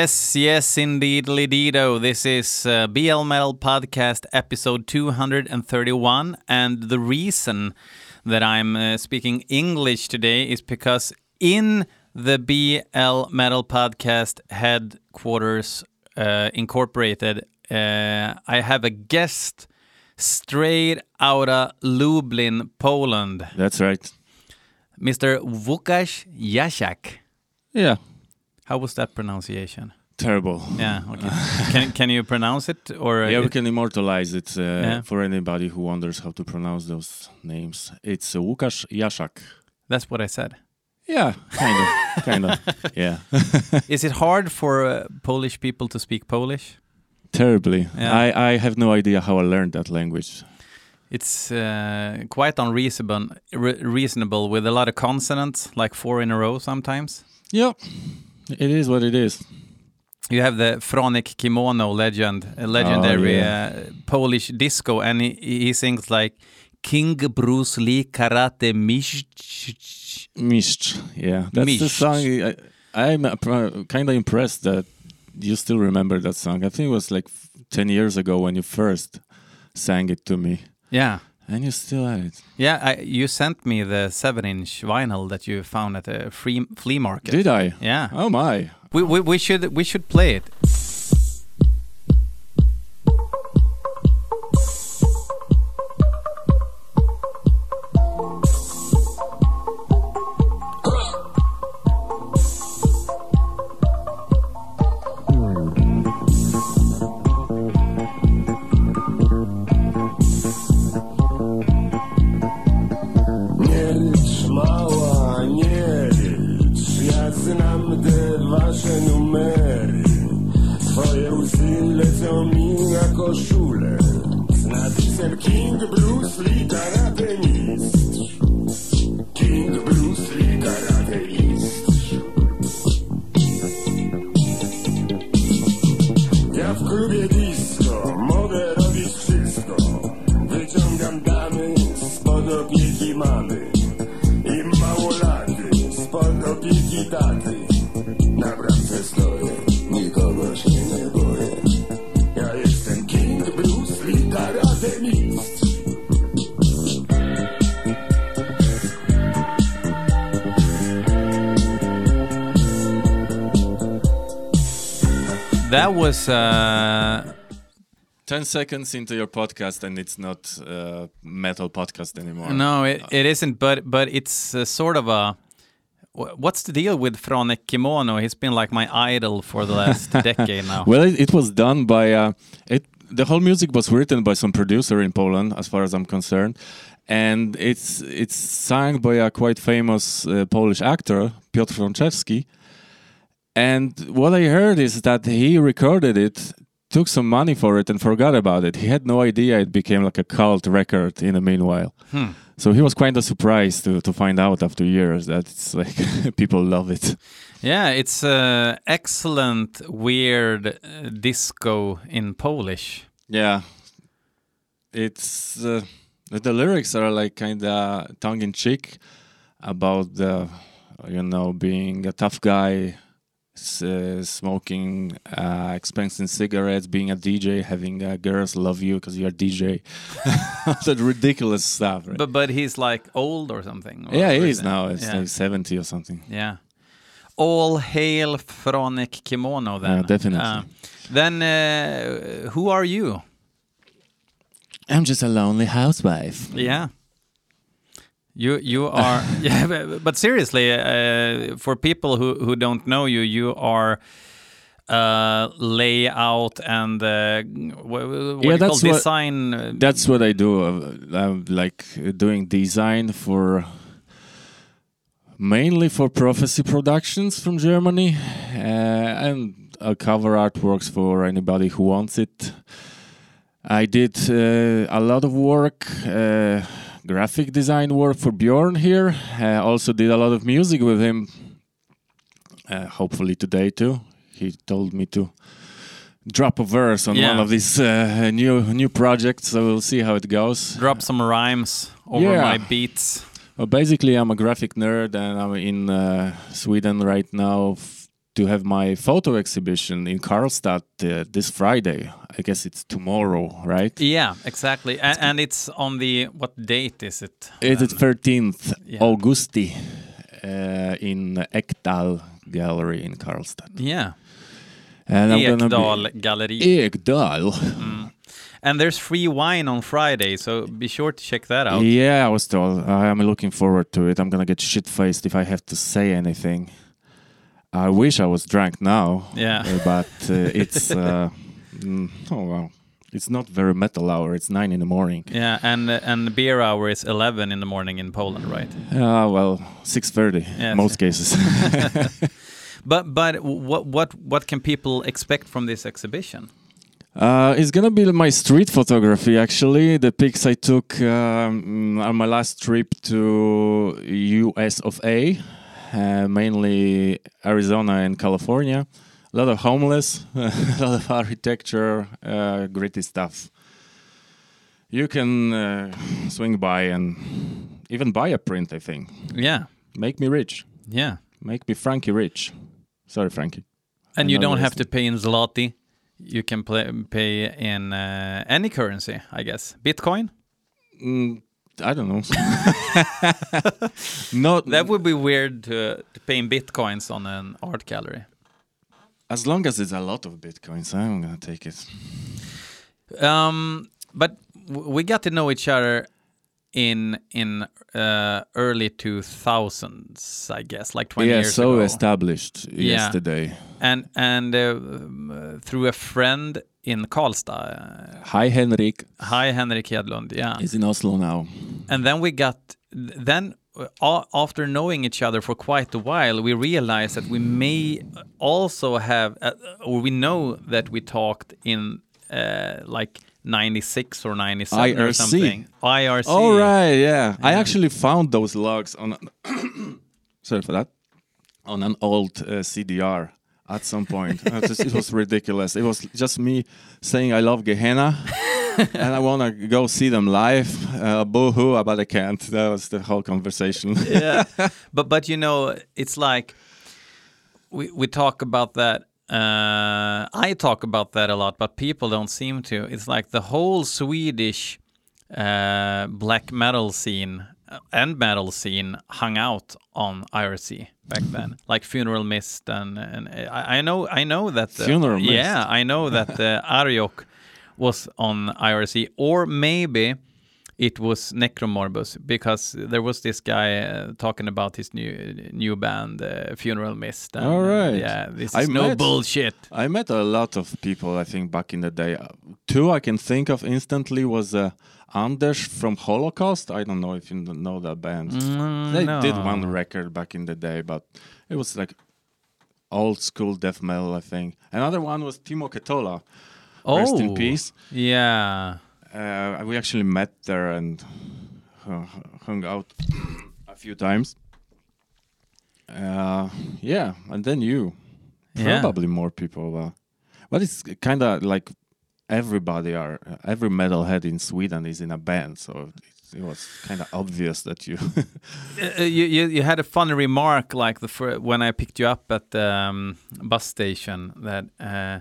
Yes, yes, indeed, Lidido. This is uh, BL Metal Podcast episode 231. And the reason that I'm uh, speaking English today is because in the BL Metal Podcast headquarters uh, incorporated, uh, I have a guest straight out of Lublin, Poland, That's right. Mr. Łukasz Jasiak. Yeah. How was that pronunciation? Terrible. Yeah, okay. can can you pronounce it or Yeah, we can immortalize it uh, Yeah. for anybody who wonders how to pronounce those names. It's uh, Łukasz Jaszak. That's what I said. Yeah, kind of, kind of. Yeah, Is it hard for uh, Polish people to speak Polish? terribly. Yeah. I I have no idea how I learned that language. It's uh, quite unreasonable, re- reasonable with a lot of consonants, like four in a row sometimes. Yeah, it is what it is. You have the Franek Kimono legend, a legendary yeah. uh, Polish disco, and he, he sings like King Bruce Lee Karate Mistrz. Mistrz. Yeah, that's the song. I, I'm kind of impressed that you still remember that song. I think it was like ten years ago when you first sang it to me, Yeah. And you still had it. Yeah, I, you sent me the seven-inch vinyl that you found at a free flea market. Did I? Yeah, Oh my! we, we, we should we should play it. Was uh, 10 seconds into your podcast and it's not a metal podcast anymore. no, it, it isn't, but but it's uh, sort of a. What's the deal with Franek Kimono? He's been like my idol for the last decade now. Well, it, it was done by uh, it. The whole music was written by some producer in Poland, as far as I'm concerned, and it's it's sung by a quite famous uh, Polish actor, Piotr Fronczewski. And what I heard is that he recorded it, took some money for it, and forgot about it. He had no idea it became like a cult record in the meanwhile. Hmm. So he was kind of surprised to, to find out after years that it's like people love it. Yeah, it's uh, excellent, weird uh, disco in Polish. Yeah, it's uh, the, lyrics are like kind of tongue in cheek about the you know being a tough guy, smoking uh, expensive cigarettes, being a DJ, having uh, girls love you because you're a DJ. that ridiculous stuff. Right? But but he's like old or something. or- yeah, or he is is now. It's yeah. like seventy or something. Yeah. All hail Franek Kimono then. Yeah, definitely. Uh, then uh, who are you? I'm just a lonely housewife. Yeah. You you are yeah but, but seriously uh, for people who who don't know you you are uh layout and uh, what, Yeah, do you that's what- design That's what I do. Uh, I'm like doing design for mainly for Prophecy Productions from Germany, uh, and cover artworks for anybody who wants it. I did uh, a lot of work, uh, graphic design work for Bjorn here. I also did a lot of music with him. Uh, hopefully today too. He told me to drop a verse on Yeah. one of these uh, new new projects, so we'll see how it goes. drop some rhymes over Yeah. my beats Well, basically, I'm a graphic nerd, and I'm in uh, Sweden right now, to have my photo exhibition in Karlstad uh, this Friday. I guess it's tomorrow, right? Yeah, exactly. And, and it's on the what date is it? It's the 13th Yeah. Augusti uh, in Ekdal Gallery in Karlstad. Yeah, And I'm gonna be- Gallery. Ekdal. And there's free wine on Friday, so be sure to check that out. Yeah, I was told. I'm looking forward to it. I'm gonna get shit faced if I have to say anything. I wish I was drunk now. Yeah. uh, but uh, it's uh, mm, oh well, it's not very metal hour. It's nine in the morning. Yeah, and and beer hour is 11 in the morning in Poland, right? Uh, well, six thirty. Yes. Most cases. But but what what what can people expect from this exhibition? Uh, it's gonna be my street photography. Actually, the pics I took um, on my last trip to U.S. of A, mainly Arizona and California. A lot of homeless, a lot of architecture, uh, gritty stuff. You can uh, swing by and even buy a print. I think Yeah, make me rich, yeah. make me Frankie rich. Sorry, Frankie. And you don't have to pay in zloty. You can play, pay in uh, any currency, I guess. Bitcoin. Mm, I don't know. Not That would be weird to, to pay in bitcoins on an art gallery. as long as it's a lot of bitcoins. I'm gonna take it. Um, but w- we got to know each other in in uh, early 2000s, I guess, like 20 yeah, years so ago. established Yeah. yesterday. and and uh, um, through a friend in Karlstad. Hi, Henrik. hi, Henrik Hedlund. Yeah, He's in Oslo now. and then we got then after knowing each other for quite a while, we realized that we may also have, uh, or we know that we talked in uh, like 96 or 97 or IRC. something. IRC. All right, yeah. I actually found those logs on. sorry for that. On an old uh, CDR at some point. Just- it was ridiculous. It was just me saying I love Gehenna. and I want to go see them live. Uh, boo hoo, but I can't. That was the whole conversation. yeah but but you know it's like we we talk about that uh i talk about that a lot but people don't seem to it's like the whole swedish uh black metal scene uh, and metal scene hung out on irc back then like funeral mist and and i, I know i know that the, Funeral Mist. yeah i know that the Arioch was on irc or maybe it was Necromorbus because there was this guy uh, talking about his new new band, uh, Funeral Mist. and, All uh, yeah, this I is no met- bullshit. I met a lot of people, I think, back in the day. Two I can think of instantly was uh, Anders from Holocaust. I don't know if you know that band. Mm, they no. did one record back in the day, but it was like old school death metal, I think. Another one was Timo Ketola. Rest in Oh, peace. Yeah. Uh, we actually met there and uh, hung out a few times. Uh, yeah, and then you. Yeah. Probably more people. Uh, but it's kind of like everybody are every metalhead in Sweden is in a band, so it, was kind of obvious that you. Uh, you, you you had a funny remark like the when I picked you up at the um, bus station that uh,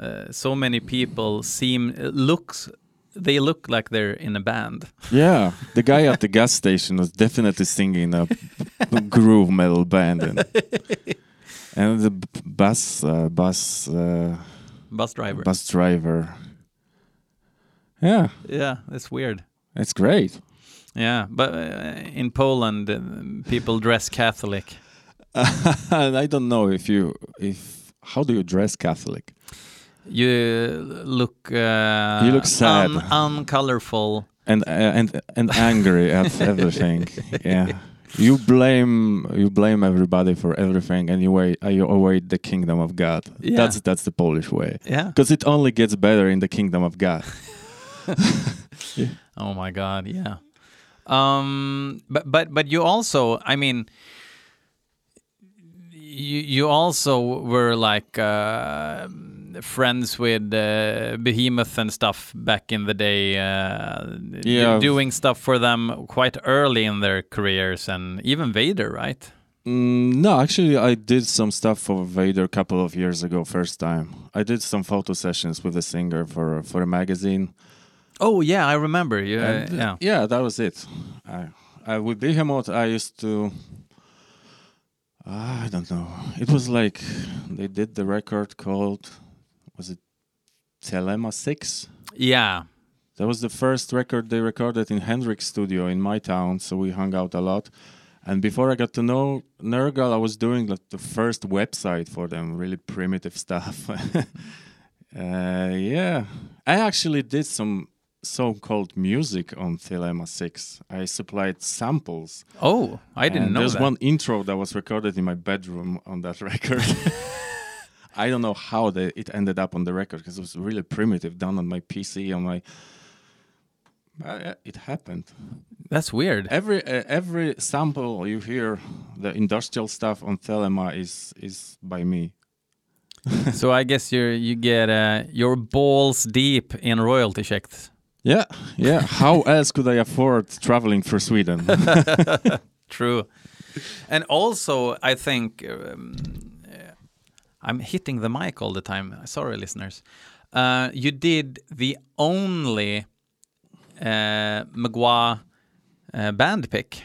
uh, so many people seem uh, looks they look like they're in a band. yeah, the guy at the gas station was definitely singing a groove metal band, and, and the bus uh, bus uh, Bus driver. bus driver. Yeah, Yeah, it's weird. it's great. Yeah, but uh, in Poland, uh, people dress Catholic. I don't know if you if how do you dress Catholic? You look uh, You look sad. un- uncolorful. and uh, and and angry at everything. Yeah, you blame you blame everybody for everything, and you wait you await the kingdom of God. Yeah. That's that's the Polish way, Yeah. because it only gets better in the kingdom of God. Oh my God. Yeah. Um. But but but you also, I mean, you you also were like uh, friends with uh, Behemoth and stuff back in the day. Uh, Yeah. doing stuff for them quite early in their careers, and even Vader, right? Mm, no, actually, I did some stuff for Vader a couple of years ago. First time, I did some photo sessions with the singer for for a magazine. Oh yeah, I remember. You, uh, And, uh, yeah. yeah, that was it. I, I with Behemoth, I used to. I don't know. It was like they did the record called, was it Thelema Six? Yeah. That was the first record they recorded in Hendrix Studio in my town, so we hung out a lot. And before I got to know Nergal, I was doing like the first website for them, really primitive stuff. uh, yeah, I actually did some so-called music on Thelema 6. I supplied samples. Oh, I didn't know There's that. one intro that was recorded in my bedroom on that record. I don't know how they, it ended up on the record because it was really primitive, done on my PC, on my. Uh, it happened. That's weird. Every uh, every sample you hear, the industrial stuff on Thelema is is by me. so I guess you you get uh, your balls deep in royalty checks. Yeah, yeah. How else could I afford traveling through Sweden? True. And also, I think um, I'm hitting the mic all the time. Sorry, listeners. Uh, you did the only uh, Mgła uh, band pick.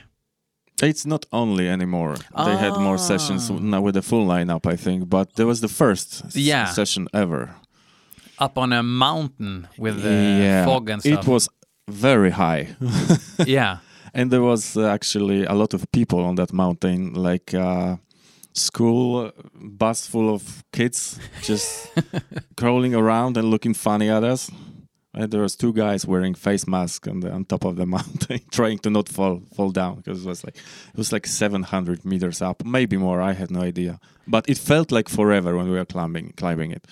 It's not only anymore. They had more sessions Ah. now with a full lineup, I think. But there was the first Yeah. session ever. up on a mountain with the yeah, fog and stuff. it was very high, yeah. and there was uh, actually a lot of people on that mountain, like a school bus full of kids just crawling around and looking funny at us. And there was two guys wearing face masks on the on top of the mountain, trying to not fall fall down because it was like it was like 700 meters up, maybe more. I had no idea, but it felt like forever when we were climbing climbing it.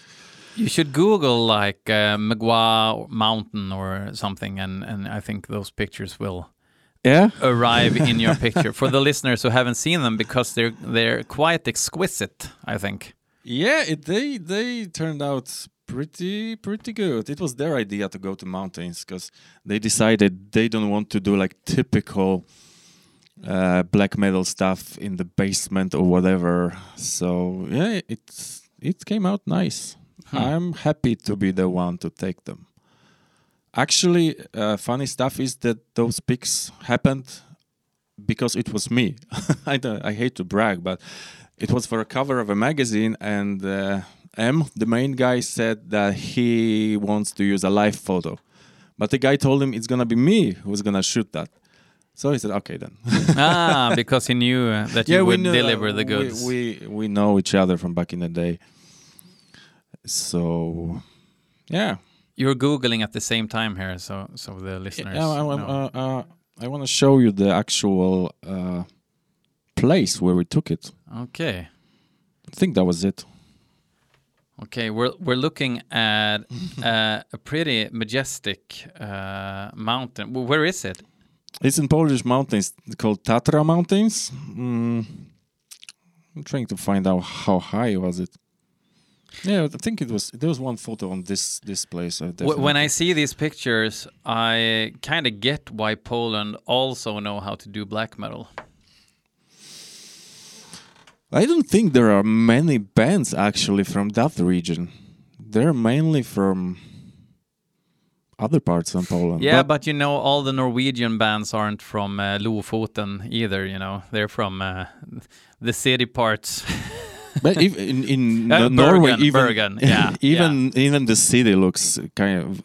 You should Google like uh, Mgła Mountain or something, and, and I think those pictures will Yeah, arrive in your picture for the listeners who haven't seen them because they're they're quite exquisite. I think. Yeah, it, they they turned out pretty pretty good. It was their idea to go to mountains because they decided they don't want to do like typical uh, black metal stuff in the basement or whatever. So yeah, it's it came out nice. I'm happy to be the one to take them. Actually, uh, funny stuff is that those pics happened because it was me. I don't, I hate to brag, but it was for a cover of a magazine, and uh, M, the main guy, said that he wants to use a live photo, but the guy told him it's gonna be me who's gonna shoot that. So he said, "Okay then." ah, because he knew uh, that you would know- deliver the we- goods. We, we know each other from back in the day, so yeah. You're googling at the same time here, so so the listeners. Yeah, I, I, uh, uh, I want to show you the actual uh, place where we took it. okay, I think that was it. okay. We're we're looking at uh, a pretty majestic uh, mountain. Where is it? It's in Polish mountains called Tatra Mountains. Mm, I'm trying to find out how high was it. Yeah, I think it was. There was one photo on this this place. Uh, when. I see these pictures, I kind of get why Poland also know how to do black metal. I don't think there are many bands actually from that region. They're mainly from other parts of Poland. Yeah, But- but you know, all the Norwegian bands aren't from uh, Lofoten either. You know, they're from uh, the city parts. But in in Uh, no- Norway, Bergen, even Bergen, yeah, even even the city looks kind of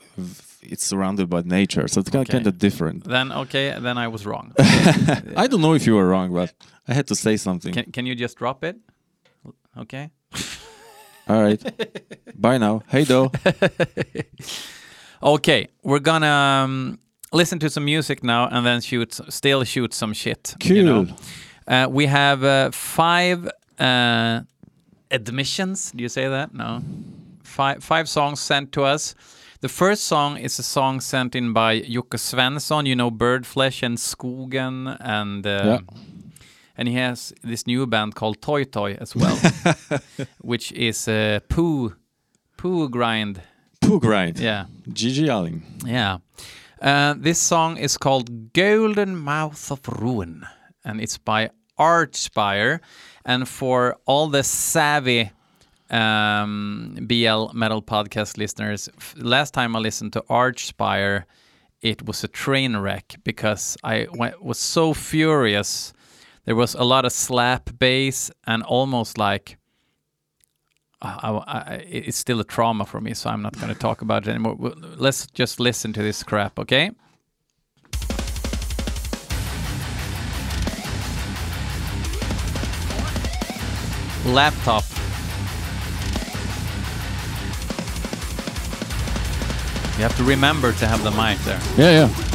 it's surrounded by nature, so it's kind of, Okay. kind of different. then okay, then I was wrong. I don't know if you were wrong, but I had to say something. can can you just drop it? Okay. All right, bye now. Hey, though. Okay, we're gonna um, listen to some music now and then shoot, still shoot some shit. you know? Cool. Uh, we have uh, five uh, admissions. Do you say that? No. Five five songs sent to us. The first song is a song sent in by Jocke Svensson. You know Birdflesh and Skogen, and uh, Yeah. and he has this new band called Toy Toy as well, which is uh, poo poo grind. Poo grind. Yeah. GG Allin. Yeah. Uh, this song is called Golden Mouth of Ruin, and it's by Archspire. And for all the savvy um, BL Metal podcast listeners, last time I listened to Archspire, it was a train wreck because I went, was so furious. There was a lot of slap bass and almost like I, I, it's still a trauma for me, so I'm not going to talk about it anymore. Let's just listen to this crap, okay? Laptop. You have to remember to have the mic there. Yeah, yeah.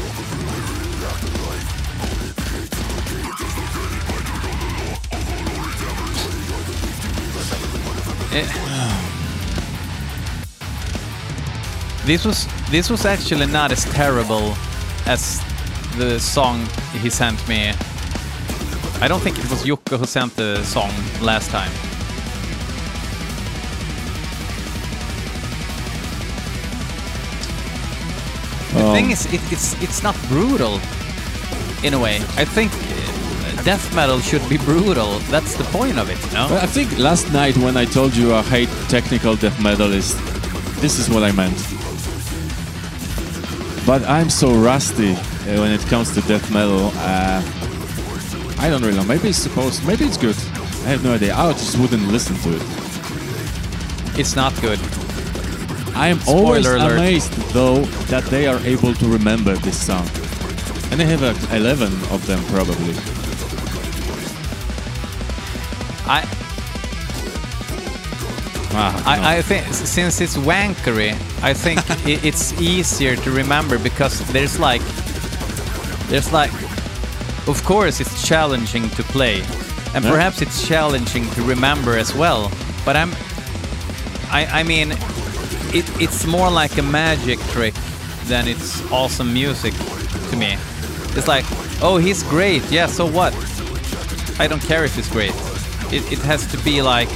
Eh. This was this was actually not as terrible as the song he sent me. I don't think it was Jocke who sent the song last time. The Um, thing is, it, it's it's not brutal in a way. I think uh, death metal should be brutal. That's the point of it, you know? I think last night when I told you I hate technical death metal is this is what I meant. But I'm so rusty uh, when it comes to death metal. Uh, I don't really know. Maybe it's supposed. Maybe it's good. I have no idea. I just wouldn't listen to it. It's not good. I am Spoiler always alert. amazed though that they are able to remember this song. And they have uh, 11 of them probably. I Ah, no. I, I think since it's wankery, I think i it's easier to remember because there's like, there's like, of course it's challenging to play, and Yeah. perhaps it's challenging to remember as well. But I'm, I, I mean, it, it's more like a magic trick than it's awesome music to me. It's like, oh, he's great. Yeah, so what? I don't care if he's great. It, it has to be like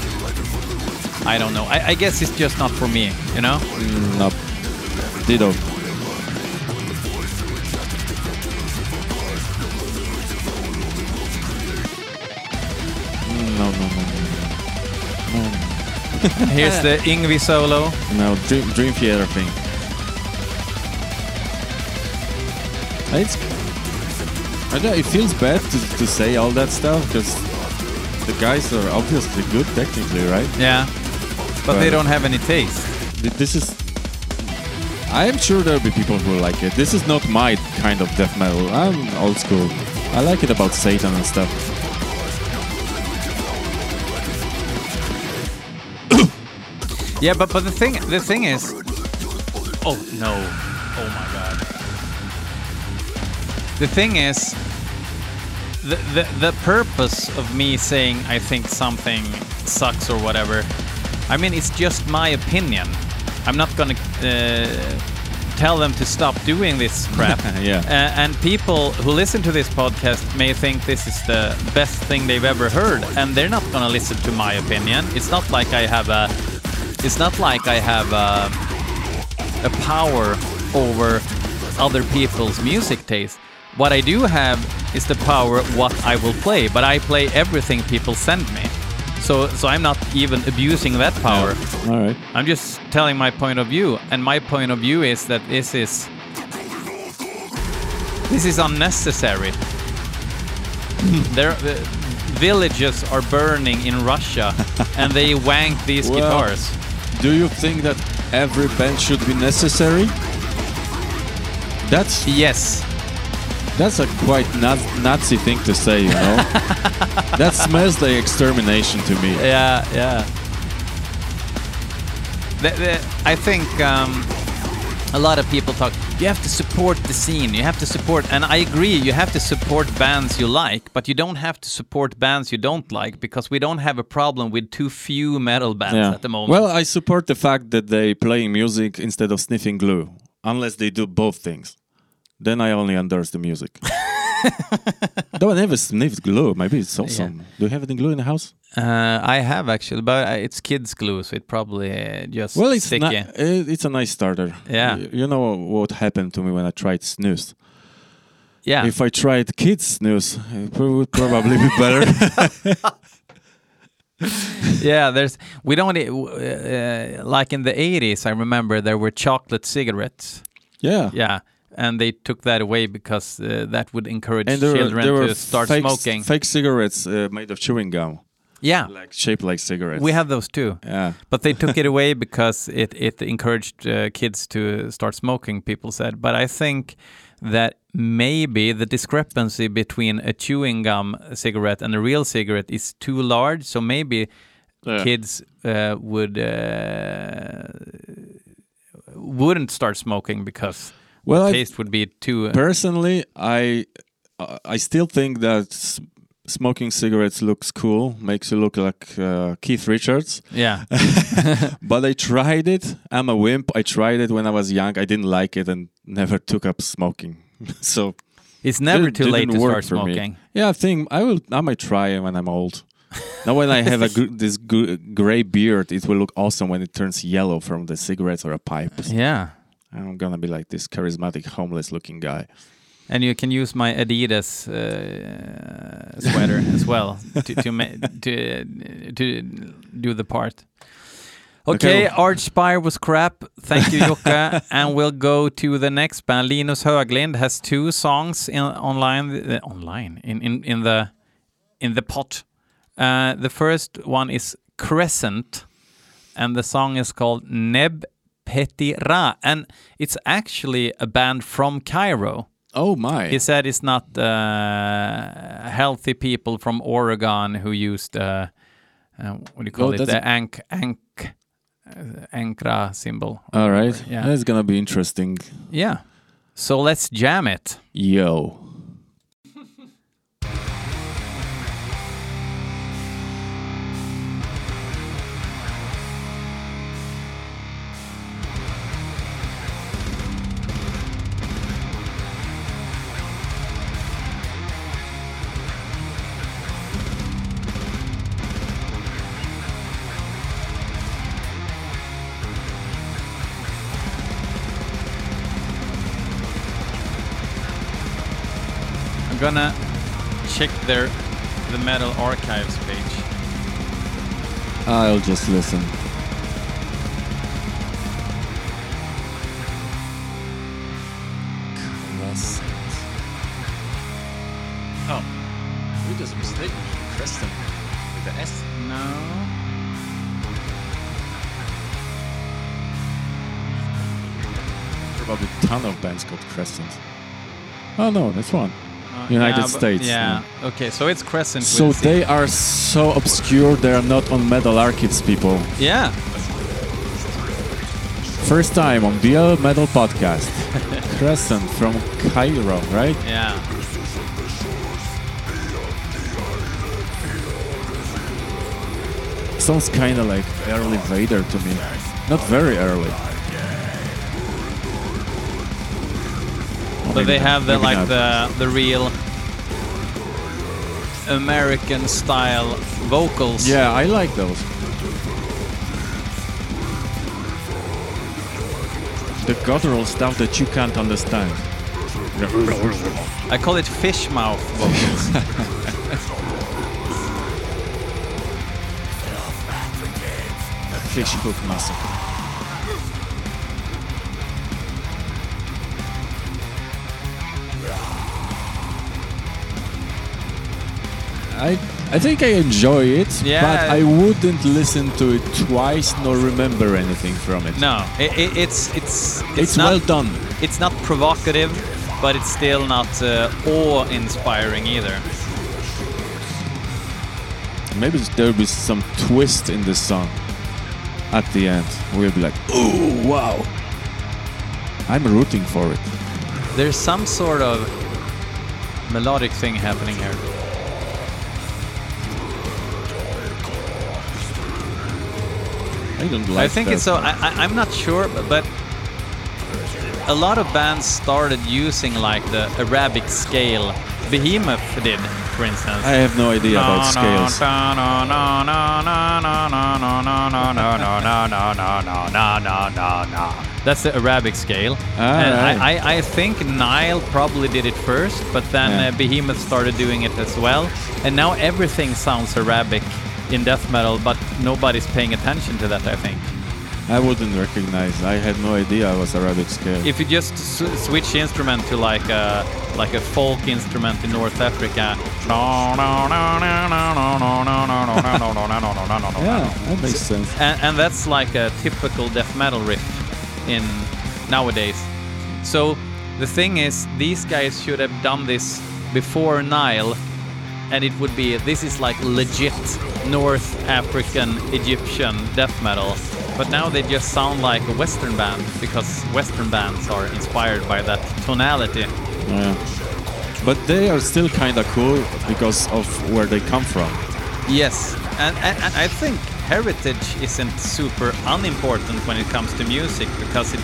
I don't know. I, I guess it's just not for me, you know? Mm, no. Ditto. Here's the Yngwie solo. No, Dream, Dream Theater thing. It's. I don't, it feels bad to, to say all that stuff because the guys are obviously good technically, right? Yeah. But they don't have any taste. This is. I am sure there'll be people who like it. This is not my kind of death metal. I'm old school. I like it about Satan and stuff. Yeah, but but the thing the thing is Oh no. Oh my god. The thing is the, the the purpose of me saying I think something sucks or whatever. I mean it's just my opinion. I'm not gonna uh, tell them to stop doing this crap. Yeah. Uh, and people who listen to this podcast may think this is the best thing they've ever heard, and they're not gonna listen to my opinion. It's not like I have a, it's not like I have a, a power over other people's music taste. What I do have is the power what I will play, but I play everything people send me. So, so I'm not even abusing that power. All right. I'm just telling my point of view, and my point of view is that this is this is unnecessary. there, uh, the villages are burning in Russia, and they wank these Well- guitars. Do you think that every band should be necessary? That's Yes, that's a quite Naz- Nazi thing to say, you know. that smells like extermination to me. yeah, yeah. The, the, I think um, a lot of people talk. You have to support the scene. You have to support, and I agree. You have to support bands you like, but you don't have to support bands you don't like because we don't have a problem with too few metal bands at the moment. Well, I support the fact that they play music instead of sniffing glue, unless they do both things. Then I only endorse the music. Though I never sniffed glue. Maybe it's awesome. Do you have any glue in the house? uh, I have actually, but uh, it's kids' glue, so it probably uh, just Well, it's sticky. it's a nice starter. Yeah. You know what happened to me when I tried snus? Yeah. If I tried kids snus, it would probably be better. yeah, there's we don't uh, like in the 80s. I remember there were chocolate cigarettes. yeah. Yeah, and they took that away because uh, that would encourage And there children there to start fake, smoking. fake cigarettes uh, made of chewing gum, yeah, like shaped like cigarettes. we have those too. Yeah. But they took it away because it it encouraged uh, kids to start smoking. People said, but I think that maybe the discrepancy between a chewing gum cigarette and a real cigarette is too large. So maybe Yeah. kids uh, would uh, wouldn't start smoking because Well, the I, taste would be too. Uh, personally, I uh, I still think that s- smoking cigarettes looks cool, makes you look like uh, Keith Richards. yeah, But I tried it. I'm a wimp. I tried it when I was young. I didn't like it and never took up smoking. so it's never too late to start for me. smoking. yeah, I think I will. I might try it when I'm old. now, when I have a gr- this gr- gray beard, it will look awesome when it turns yellow from the cigarettes or a pipe. Yeah. I'm gonna be like this charismatic, homeless-looking guy. And you can use my Adidas uh, sweater as well to to, to to do the part. Okay, Okay. Archspire was crap. Thank you, Jukka. and we'll go to the next band. Linus Höglind has two songs in online uh, online in, in in the in the pot. Uh, the first one is Crescent, and the song is called Neb Petira, and it's actually a band from Cairo. Oh my! He said it's not uh, healthy people from Oregon who used uh, uh, what do you call Oh, it? The ank ank uh, ankra symbol. All right, Yeah. that's gonna be interesting. Yeah. So let's jam it. Yo. Gonna check their the metal archives page. I'll just listen. Crescent. Oh, we just mistaken Crescent with the S. No. Probably a ton of bands called Crescent. Oh no, that's one. Uh, United yeah, States, Yeah. Okay, so it's Crescent. So they are so obscure. They are not on Metal Archives, people. Yeah. First time on BL Metal Podcast. Crescent from Cairo, right? Yeah. Sounds kind of like early Vader to me. Not very early. But they have the like the the real American style vocals. Yeah, I like those. The guttural stuff that you can't understand. I call it fish mouth vocals. Fish hook massacre. I I think I enjoy it, Yeah. but I wouldn't listen to it twice nor remember anything from it. no, it, it, it's it's it's, it's, not well done. it's not provocative, but it's still not uh, awe-inspiring either. Maybe there'll be some twist in the song at the end. We'll be like, "Oh wow!" I'm rooting for it. There's some sort of melodic thing happening here. I don't like. I think it's so. I, I, I'm not sure, but, but a lot of bands started using like the Arabic scale. Behemoth did, for instance. I have no idea about scales. That's the Arabic scale. Ah, and. I, I, I think Nile probably did it first, but then uh, Behemoth started doing it as well. And now everything sounds Arabic in death metal, but nobody's paying attention to that, I think. I wouldn't recognize. I had no idea I was Arabic scale. If you just s- switch instrument to like a like a folk instrument in North Africa, yeah, that makes sense. and, and that's like a typical death metal riff in nowadays. So the thing is, these guys should have done this before Nile, and it would be this is like legit North African Egyptian death metal. But now they just sound like a Western band because Western bands are inspired by that tonality. Yeah. But they are still kind of cool because of where they come from. Yes, and, and, and I think heritage isn't super unimportant when it comes to music because it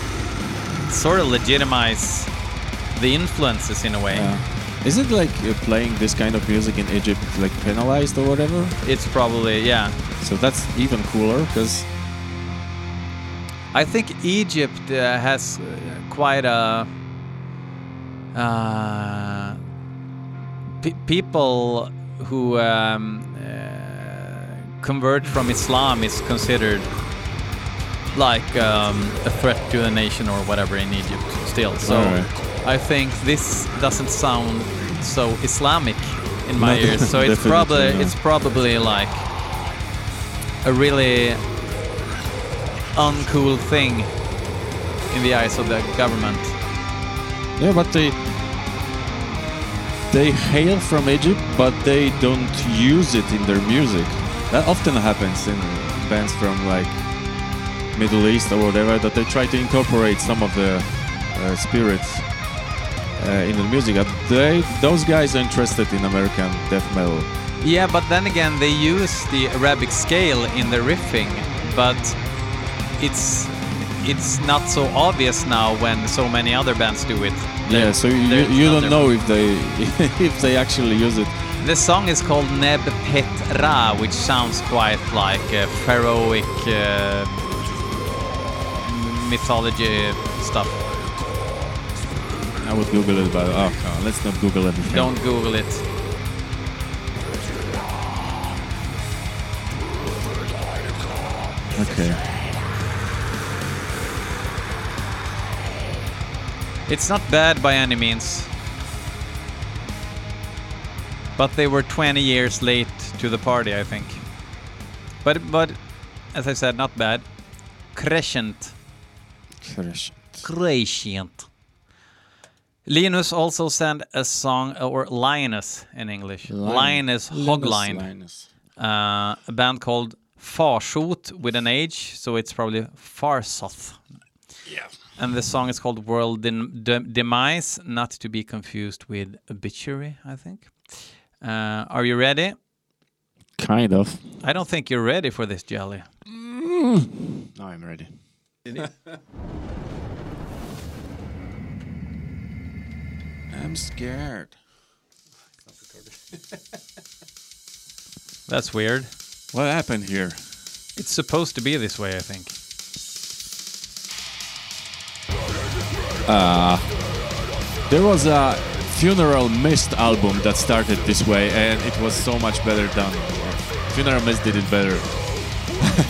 sort of legitimizes the influences in a way. Yeah. Is it like playing this kind of music in Egypt like penalized or whatever? It's probably, yeah. So that's even cooler because I think Egypt uh, has uh, quite a. Uh, pe- people who um, uh, convert from Islam is considered like um, a threat to the nation or whatever in Egypt still. So Alright. I think this doesn't sound so Islamic in my No, ears. So it's probably not. it's probably like a really uncool thing in the eyes of the government. yeah, but they they hail from Egypt, but they don't use it in their music. That often happens in bands from like Middle East or whatever that they try to incorporate some of the uh, spirits uh, in the music. Uh, They those guys are interested in American death metal. Yeah, but then again, they use the Arabic scale in the riffing, but it's it's not so obvious now when so many other bands do it. Yeah, They're- so you, you don't know if they if they actually use it. The song is called Neb Pet Ra, which sounds quite like uh, pharaohic uh, mythology stuff. I would Google it, but oh, no, let's not Google everything. Don't Google it. Okay. It's not bad by any means. But they were 20 years late to the party, I think. But but as I said, not bad. Crescent. Crescent. Linus also sent a song, or Linus in English. Linus Hogline. Linus. Uh, a band called Farsot with an H, so it's probably Farsoth. Yeah. And the song is called World Dem- Dem- Demise, not to be confused with Obituary, I think. Uh, are you ready? Kind of. I don't think you're ready for this, Jelly. Now I'm ready. I'm scared. That's weird. What happened here? It's supposed to be this way, I think. Uh, there was a Funeral Mist album that started this way, and it was so much better done. Uh, funeral Mist did it better.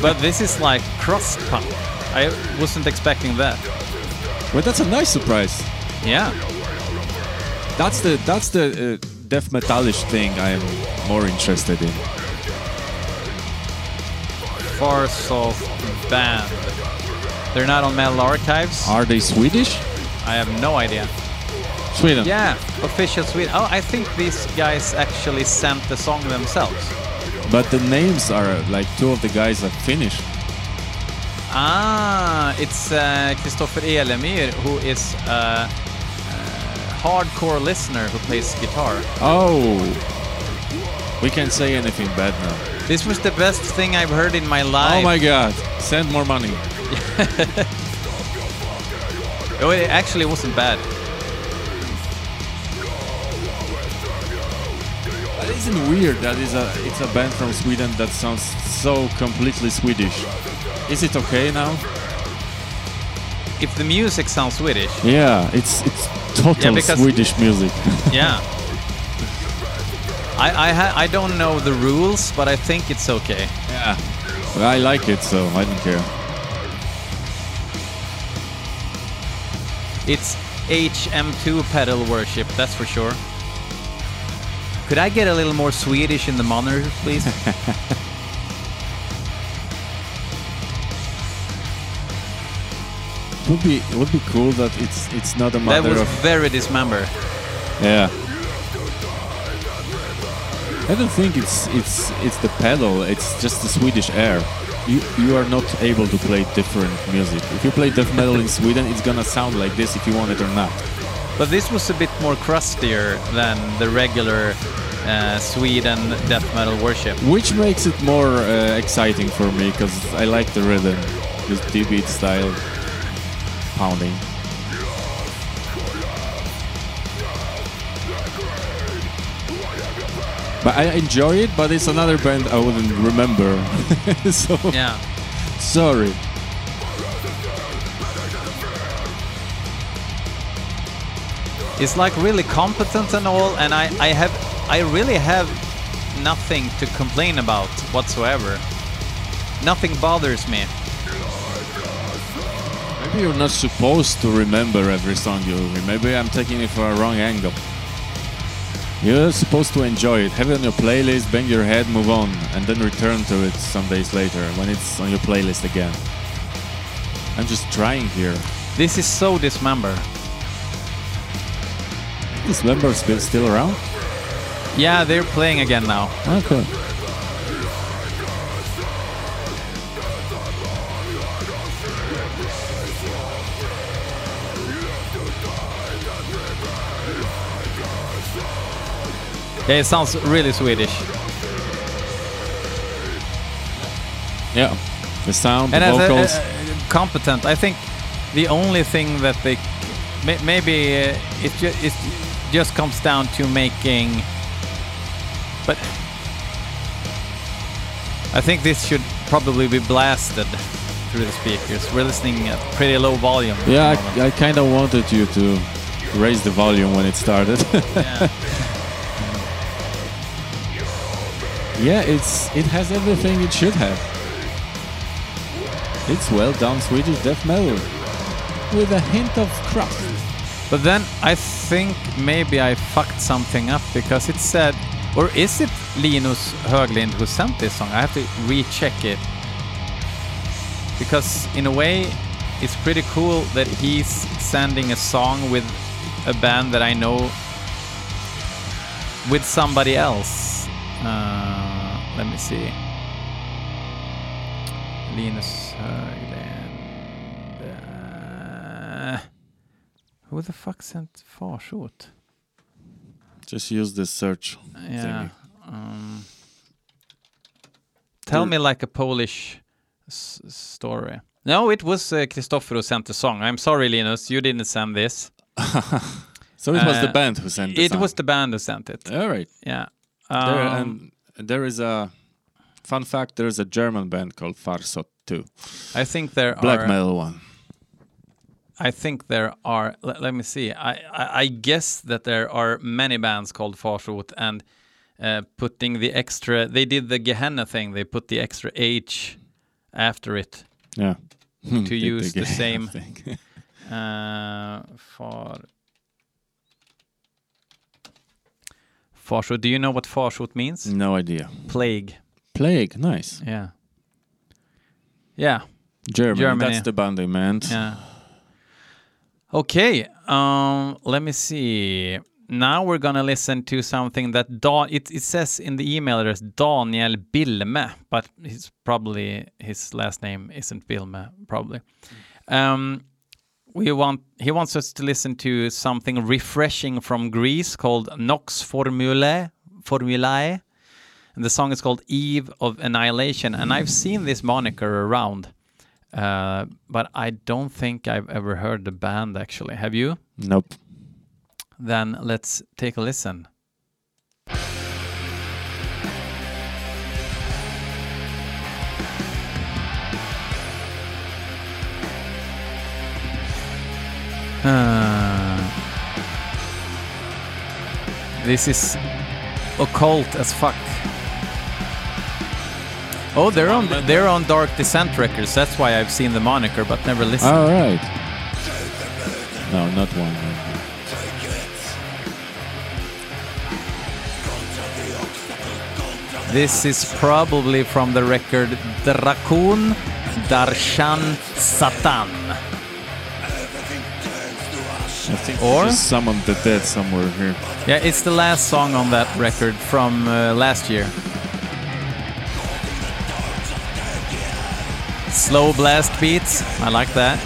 But this is like crust punk. I wasn't expecting that. But that's a nice surprise. Yeah. That's the that's the uh, death metalish thing I am more interested in. Far Farsoft Band. They're not on Metal Archives. Are they Swedish? I have no idea. Sweden. Yeah, official Sweden. Oh, I think these guys actually sent the song themselves. But the names are like two of the guys are Finnish. Ah, it's uh, Christopher Elemyr, who is a uh, hardcore listener who plays guitar. Oh. We can't say anything bad now. This was the best thing I've heard in my life. Oh my god. Send more money. Oh, it actually wasn't bad. But isn't weird that is a it's a band from Sweden that sounds so completely Swedish? Is it okay now? if the music sounds Swedish, Yeah, it's it's total because- Swedish music. yeah. I I, ha- I don't know the rules, but I think it's okay. yeah. I like it, so I don't care. It's HM2 pedal worship, that's for sure. Could I get a little more Swedish in the monitor, please? would be it would be cool that it's it's not a matter that was of very dismember. yeah. I don't think it's it's it's the pedal. It's just the Swedish air. You you are not able to play different music. If you play death metal in Sweden, it's gonna sound like this if you want it or not. But this was a bit more crustier than the regular uh, Sweden death metal worship. Which makes it more uh, exciting for me because I like the rhythm, this D-beat style pounding. But I enjoy it, but it's another band I wouldn't remember. so Yeah. sorry. It's like really competent and all, and I, I have I really have nothing to complain about whatsoever. Nothing bothers me. Maybe you're not supposed to remember every song you hear. Maybe I'm taking it for a wrong angle. You're supposed to enjoy it. Have it on your playlist, bang your head, move on, and then return to it some days later when it's on your playlist again. I'm just trying here. This is so dismember. Is member still still around? Yeah, they're playing again now. Okay. Yeah, it sounds really Swedish. Yeah. The sound, the and a- vocals. uh, uh, competent. I think the only thing that they may, maybe uh, it, ju- it just comes down to making. But I think this should probably be blasted through the speakers. We're listening at pretty low volume. yeah. I, I kind of wanted you to raise the volume when it started. yeah. yeah, it's it has everything it should have. It's well done Swedish death metal with a hint of crust. But then I think maybe I fucked something up because it said, or is it Linus Höglind who sent this song? I have to recheck it. Because in a way, it's pretty cool that he's sending a song with a band that I know with somebody else. Uh, let me see. Linus Höglind. Uh, who the fuck sent Farsot? Just use this search. Yeah. Um, tell me like a Polish s- story. No, it was uh, Christopher who sent the song. I'm sorry, Linus, you didn't send this. So it was the Uh, band who sent It It was the band who sent it. All right. Yeah. There, Um, and there is a fun fact. There is a German band called Farsot too, I think there black are. metal one. I think there are. Let, let me see. I, I I guess that there are many bands called Farsot and uh, putting the extra. They did the Gehenna thing. They put the extra H after it. Yeah. To use the same- thing. Uh, far. Farsot. Do you know what Farsot means? no idea. Plague. Plague, nice. Yeah. Yeah. Germany, Germany. that's the band they meant. Yeah. Okay. Um. Let me see. Now we're gonna listen to something that Dan. It, it says in the email address Daniel Bilme, but he's probably his last name isn't Bilme. Probably. Um. We want. He wants us to listen to something refreshing from Greece called Nox Formulae. Formulae. And the song is called Eve of Annihilation. And I've seen this moniker around. Uh, but I don't think I've ever heard the band actually. Have you? Nope. Then let's take a listen. Uh, this is occult as fuck. Oh, they're on they're on Dark Descent Records. That's why I've seen the moniker, but never listened. All right. No, not one. This is probably from the record Drakun Darshan Satan. I think Or- summoned the dead somewhere here. Yeah, it's the last song on that record from uh, last year. Slow blast beats. I like that.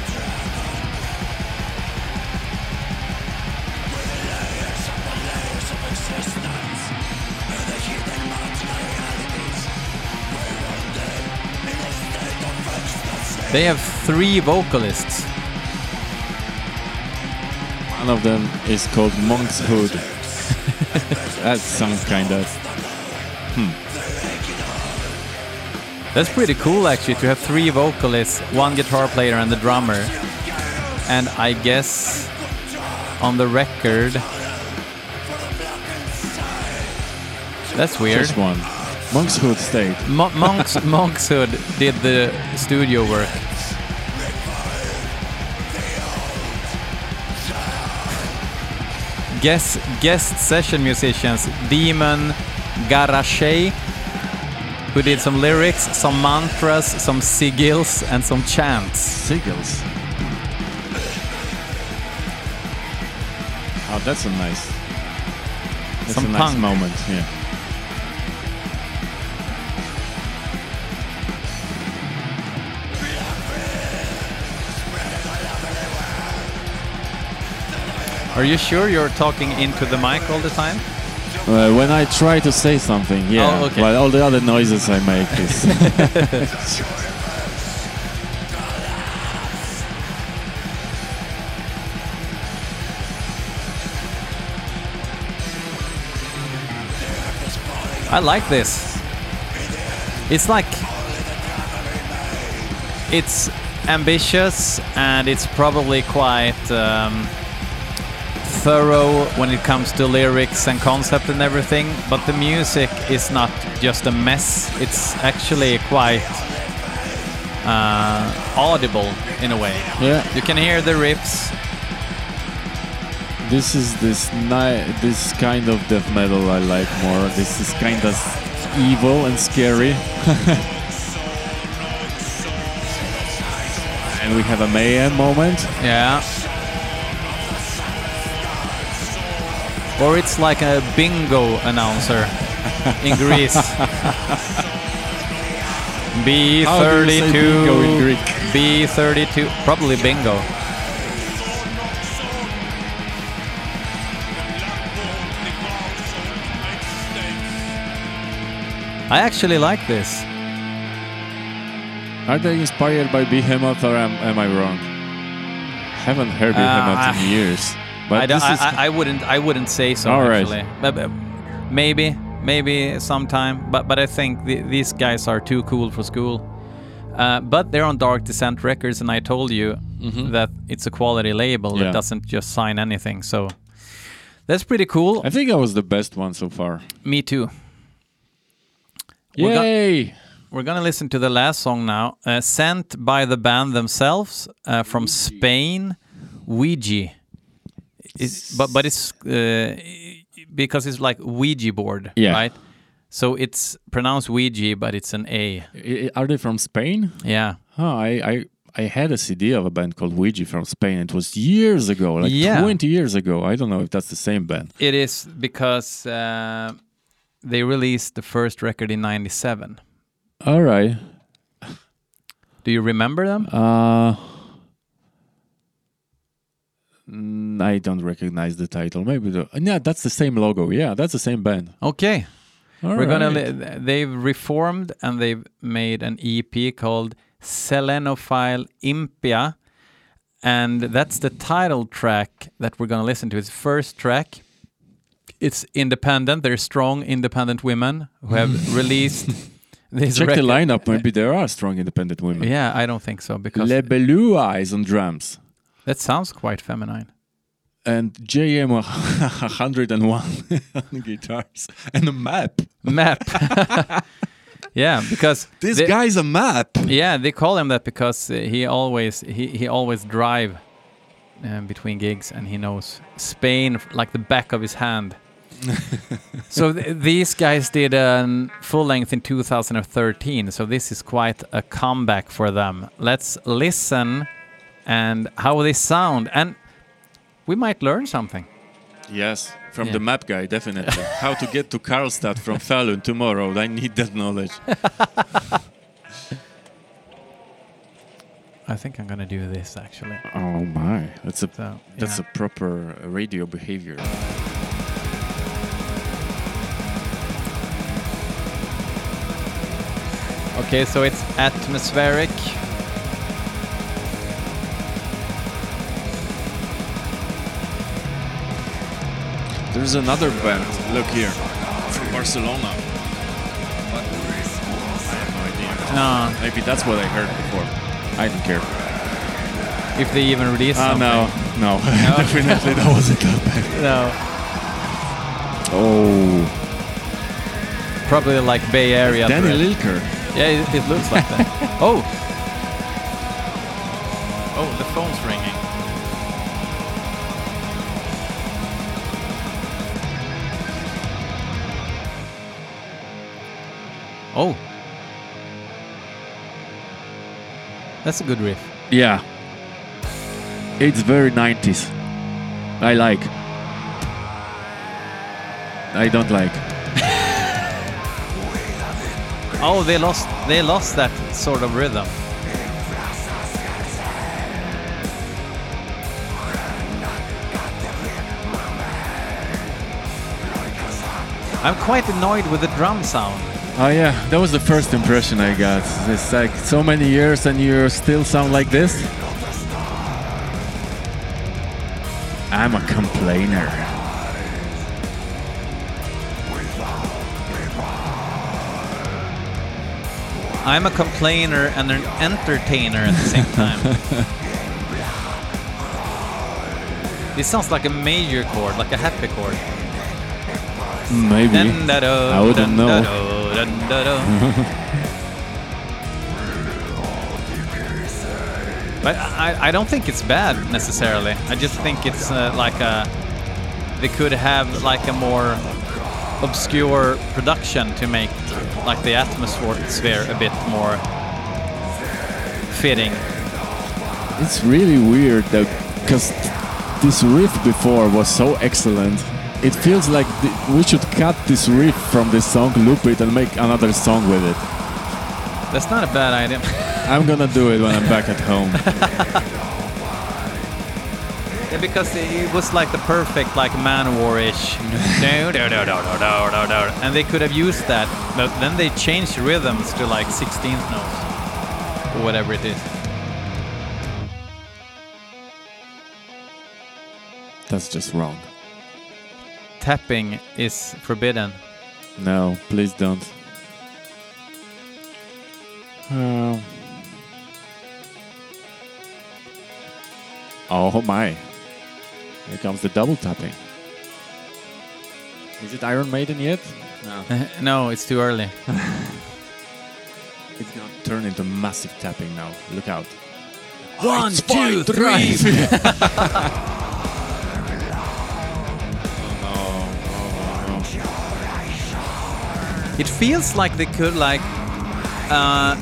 They have three vocalists. One of them is called Monk's Hood. that sounds kind of. Hmm. That's pretty cool actually to have three vocalists, one guitar player and the drummer. And I guess on the record That's weird. Just one. Monk's Hood stayed. Mo- Monks Monks Hood did the studio work. Guest guest session musicians Demon Garashay, who did some lyrics, some mantras, some sigils, and some chants. Sigils? Oh, that's a nice. That's Some a nice punk. moment. Yeah. Are you sure you're talking into the mic all the time? Uh, when I try to say something, yeah. Oh, okay. But all the other noises I make is. I like this. It's like it's ambitious and it's probably quite um, thorough when it comes to lyrics and concept and everything. But the music is not just a mess. It's actually quite uh, audible in a way. yeah. You can hear the riffs. This is this ni- this kind of death metal I like more. This is kind of evil and scary. and we have a mayhem moment. Yeah. Or it's like a bingo announcer in Greece. How do you say bingo in B32. Greek? B32. Probably bingo. I actually like this. Are they inspired by Behemoth or am, am I wrong? I haven't heard Behemoth Uh, in years. But I, don't- this is I, I, I wouldn't. I wouldn't say so. All right. actually, but, but maybe, maybe sometime. But but I think the, these guys are too cool for school. Uh, but they're on Dark Descent Records, and I told you that it's a quality label. Yeah. that doesn't just sign anything. So that's pretty cool. I think I was the best one so far. Me too. We're go- Yay! We're gonna listen to the last song now, uh, sent by the band themselves uh, from Spain, Ouija. It's, but but it's uh, because it's like Ouija board, Yeah. right? So it's pronounced Ouija, but it's an A. I- Are they from Spain? Yeah, Oh, I, I I had a CD of a band called Ouija from Spain. It was years ago, like Yeah. 20 years ago. I don't know if that's the same band. it is because uh, they released the first record in '97. All right. Do you remember them? Uh, mm, I don't recognize the title. Maybe the yeah, that's the same logo. Yeah, that's the same band. Okay, All We're gonna. Li- they've reformed and they've made an EP called Selenophile Impia, and that's the title track that we're gonna listen to. It's first track. It's independent. They're strong, independent women who have released this. Check the lineup. Maybe there are strong independent women. Yeah, I don't think so because Le Belua is on drums. That sounds quite feminine. and JM 101 on guitars and a map. Map. yeah, because This they- guy's a map. Yeah, they call him that because uh, he always he, he always drive um, between gigs and he knows Spain like the back of his hand. so th- these guys did a full length in 2013. So this is quite a comeback for them. Let's listen and how they sound and we might learn something. Yes, from Yeah. the map guy, definitely. How to get to Karlstad from Falun tomorrow. I need that knowledge. I think I'm gonna do this actually. Oh my, that's a So that's yeah. a proper radio behavior. okay. So it's atmospheric. There's another band. Look here, from Barcelona. I have no idea. No, Maybe that's what I heard before. I don't care. if they even release Ah, something. no, no, definitely that wasn't that band. No. Oh, Probably like Bay Area. Danny. Lilker. Yeah, it, it looks like that. Oh, That's a good riff. Yeah, it's very 90s. I like. I don't like. Oh, they lost they lost that sort of rhythm. I'm quite annoyed with the drum sound. Oh yeah, that was the first impression I got. It's like so many years and you still sound like this. I'm a complainer. I'm a complainer and an entertainer at the same time. this sounds like a major chord, like a happy chord. Maybe. I wouldn't know. Dun-da-do, dun-da-do. but I, I don't think it's bad necessarily. I just think it's uh, like a they could have like a more obscure production to make like the atmosphere a bit more fitting. It's really weird though, because this riff before was so excellent. It feels like th- we should cut this riff from this song, loop it, and make another song with it. That's not a bad idea. I'm gonna do it when I'm back at home. Yeah, because it was like the perfect like Manowar-ish. no, no, no, no, no, no, no, no. And they could have used that, but then they changed rhythms to like 16th notes or whatever it is. That's just wrong. Tapping is forbidden. No, please don't. Oh. Oh my. Here comes the double tapping. Is it Iron Maiden yet? No. no, it's too early. It's gonna turn into massive tapping now. Look out. One, It's two, three. It feels like they could like uh,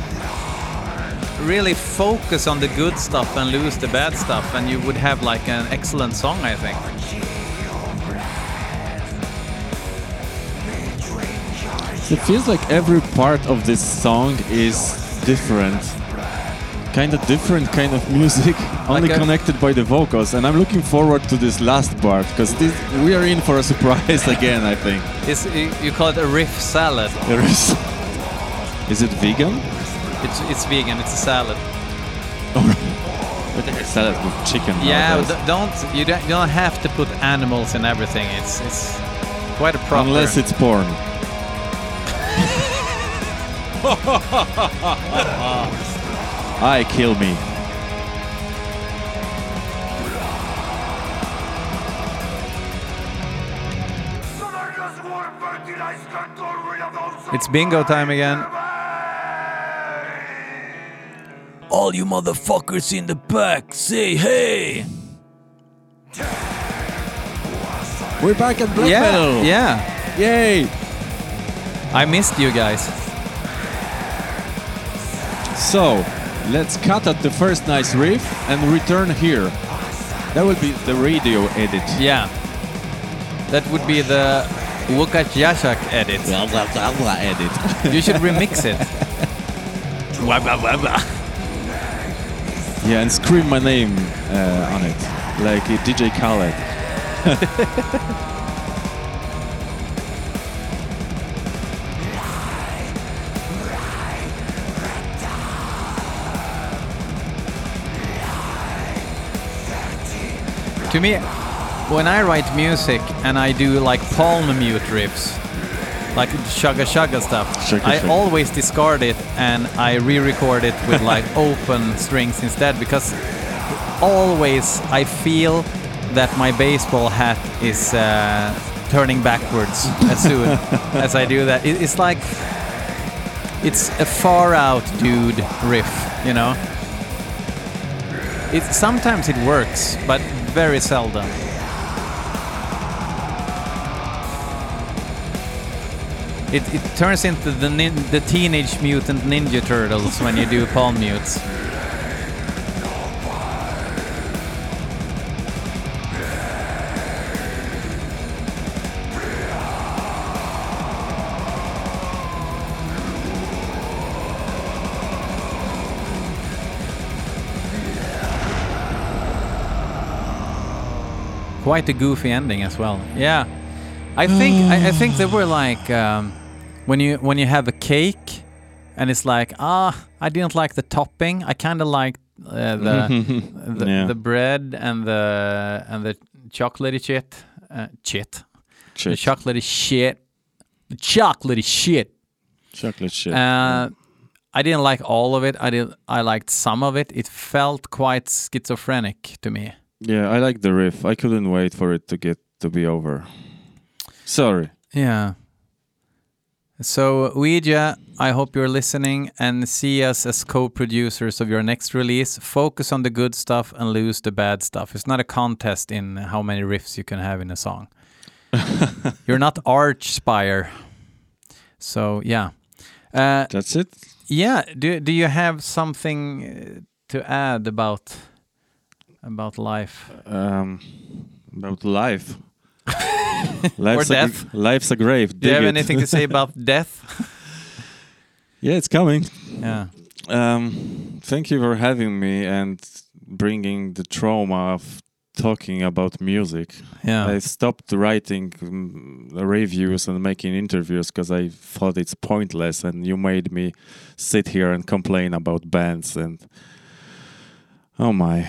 really focus on the good stuff and lose the bad stuff, and you would have like an excellent song, I think. It feels like every part of this song is different. Kind of different kind of music, only a- connected by the vocals. And I'm looking forward to this last part because we are in for a surprise again. I think It's, you call it a riff salad. there is. Is it vegan? It's it's vegan. It's a salad. Salad with chicken. Yeah, but don't you don't, you don't have to put animals in everything. It's it's quite a problem. unless it's porn. I kill me. It's bingo time again. All you motherfuckers in the back, say hey! We're back at black yeah, metal. Yeah. Yay! I missed you guys. So, let's cut out the first nice riff and return here. That will be the radio edit. Yeah. That would be the Łukasz Jaszak edit. edit. You should remix it. Wah, wah, wah, wah. Yeah, and scream my name uh, on it, like DJ Khaled. To me, when I write music and I do like palm mute riffs, like shugga shugga stuff, Shugga I shugga. always discard it and I re-record it with like open strings instead because always I feel that my baseball hat is uh, turning backwards as soon as I do that. It, it's like it's a far out dude riff, you know. It sometimes it works, but very seldom. It, it turns into the the teenage mutant ninja turtles when you do palm mutes. Quite a goofy ending as well. Yeah, I think I, I think they were like um, when you when you have a cake and it's like ah I didn't like the topping. I kind of liked uh, the the, Yeah. the bread and the and the chocolatey shit uh, shit the chocolatey shit the chocolatey shit. Chocolate shit. Uh, I didn't like all of it. I did. I liked some of it. It felt quite schizophrenic to me. Yeah, I like the riff. I couldn't wait for it to get to be over. Sorry. Yeah. So, Ouija, I hope you're listening and see us as co producers of your next release. Focus on the good stuff and lose the bad stuff. It's not a contest in how many riffs you can have in a song. you're not Archspire. So, yeah. Uh, That's it. yeah. Do, do you have something uh, to add about about life? Um, about life. life's, death. A, life's a grave. Do you have it. anything to say about death? yeah, it's coming. Yeah. Um, thank you for having me and bringing the trauma of talking about music. Yeah. I stopped writing um, reviews and making interviews because I thought it's pointless, and you made me sit here and complain about bands and. Oh my!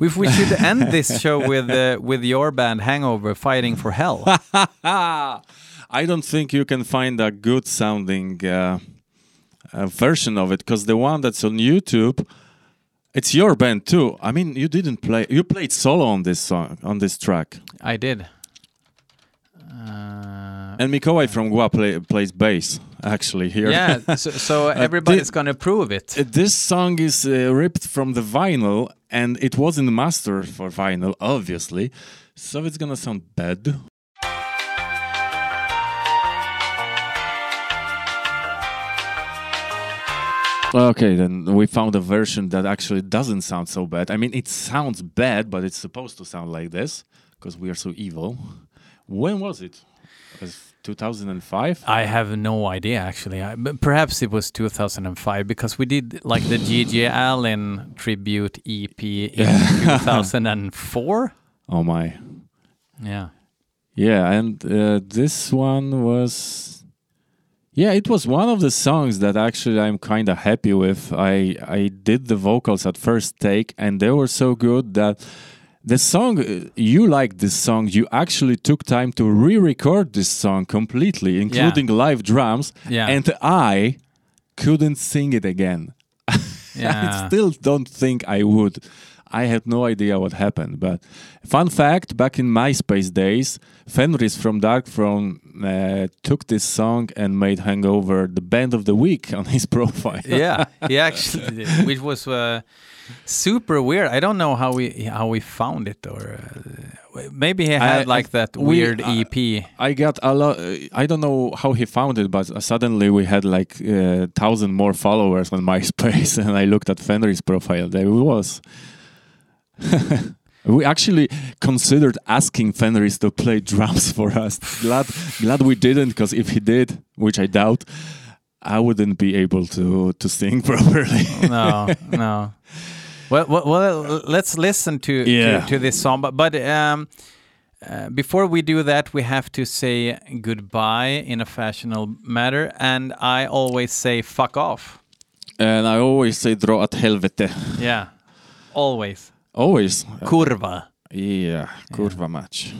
If we should end this show with uh, with your band Hangover fighting for hell. I don't think you can find a good sounding uh, uh, version of it because the one that's on YouTube, it's your band too. I mean, you didn't play. You played solo on this song, on this track, I did. Uh, and Mikołaj from Mgła play, plays bass actually here. yeah, so, so everybody's did- gonna prove it. Uh, This song is uh, ripped from the vinyl, and it wasn't mastered for vinyl, obviously. So it's gonna sound bad. Okay, then we found a version that actually doesn't sound so bad. I mean, it sounds bad, but it's supposed to sound like this because we are so evil. When was it? Was 2005? I have no idea actually. I, but perhaps it was 2005 because we did like the G.G. Allin tribute EP in 2004. Oh my. Yeah. Yeah, and uh, this one was yeah, it was one of the songs that actually I'm kind of happy with. I I did the vocals at first take and they were so good that the song uh, you liked this song, you actually took time to re-record this song completely including live drums Yeah. and I couldn't sing it again. yeah. I still don't think I would. I had no idea what happened. But fun fact: back in MySpace days, Fenriz from Darkthrone uh, took this song and made Hangover the band of the week on his profile. yeah, he actually did, which was uh, super weird. I don't know how we how we found it, or uh, maybe he had I- like that we- weird uh, EP. I got a lot. I don't know how he found it, but suddenly we had like a thousand more followers on MySpace, and I looked at Fenriz' profile. There he was. we actually considered asking Fenriz to play drums for us. glad, glad we didn't, because if he did, which I doubt, I wouldn't be able to to sing properly. no, no. Well, well, well, let's listen to Yeah. to, to this song. But but um, uh, before we do that, we have to say goodbye in a fashionable manner, and I always say "fuck off." and I always say "dra åt helvete." Yeah, always. Always. Kurva. Yeah, kurva match.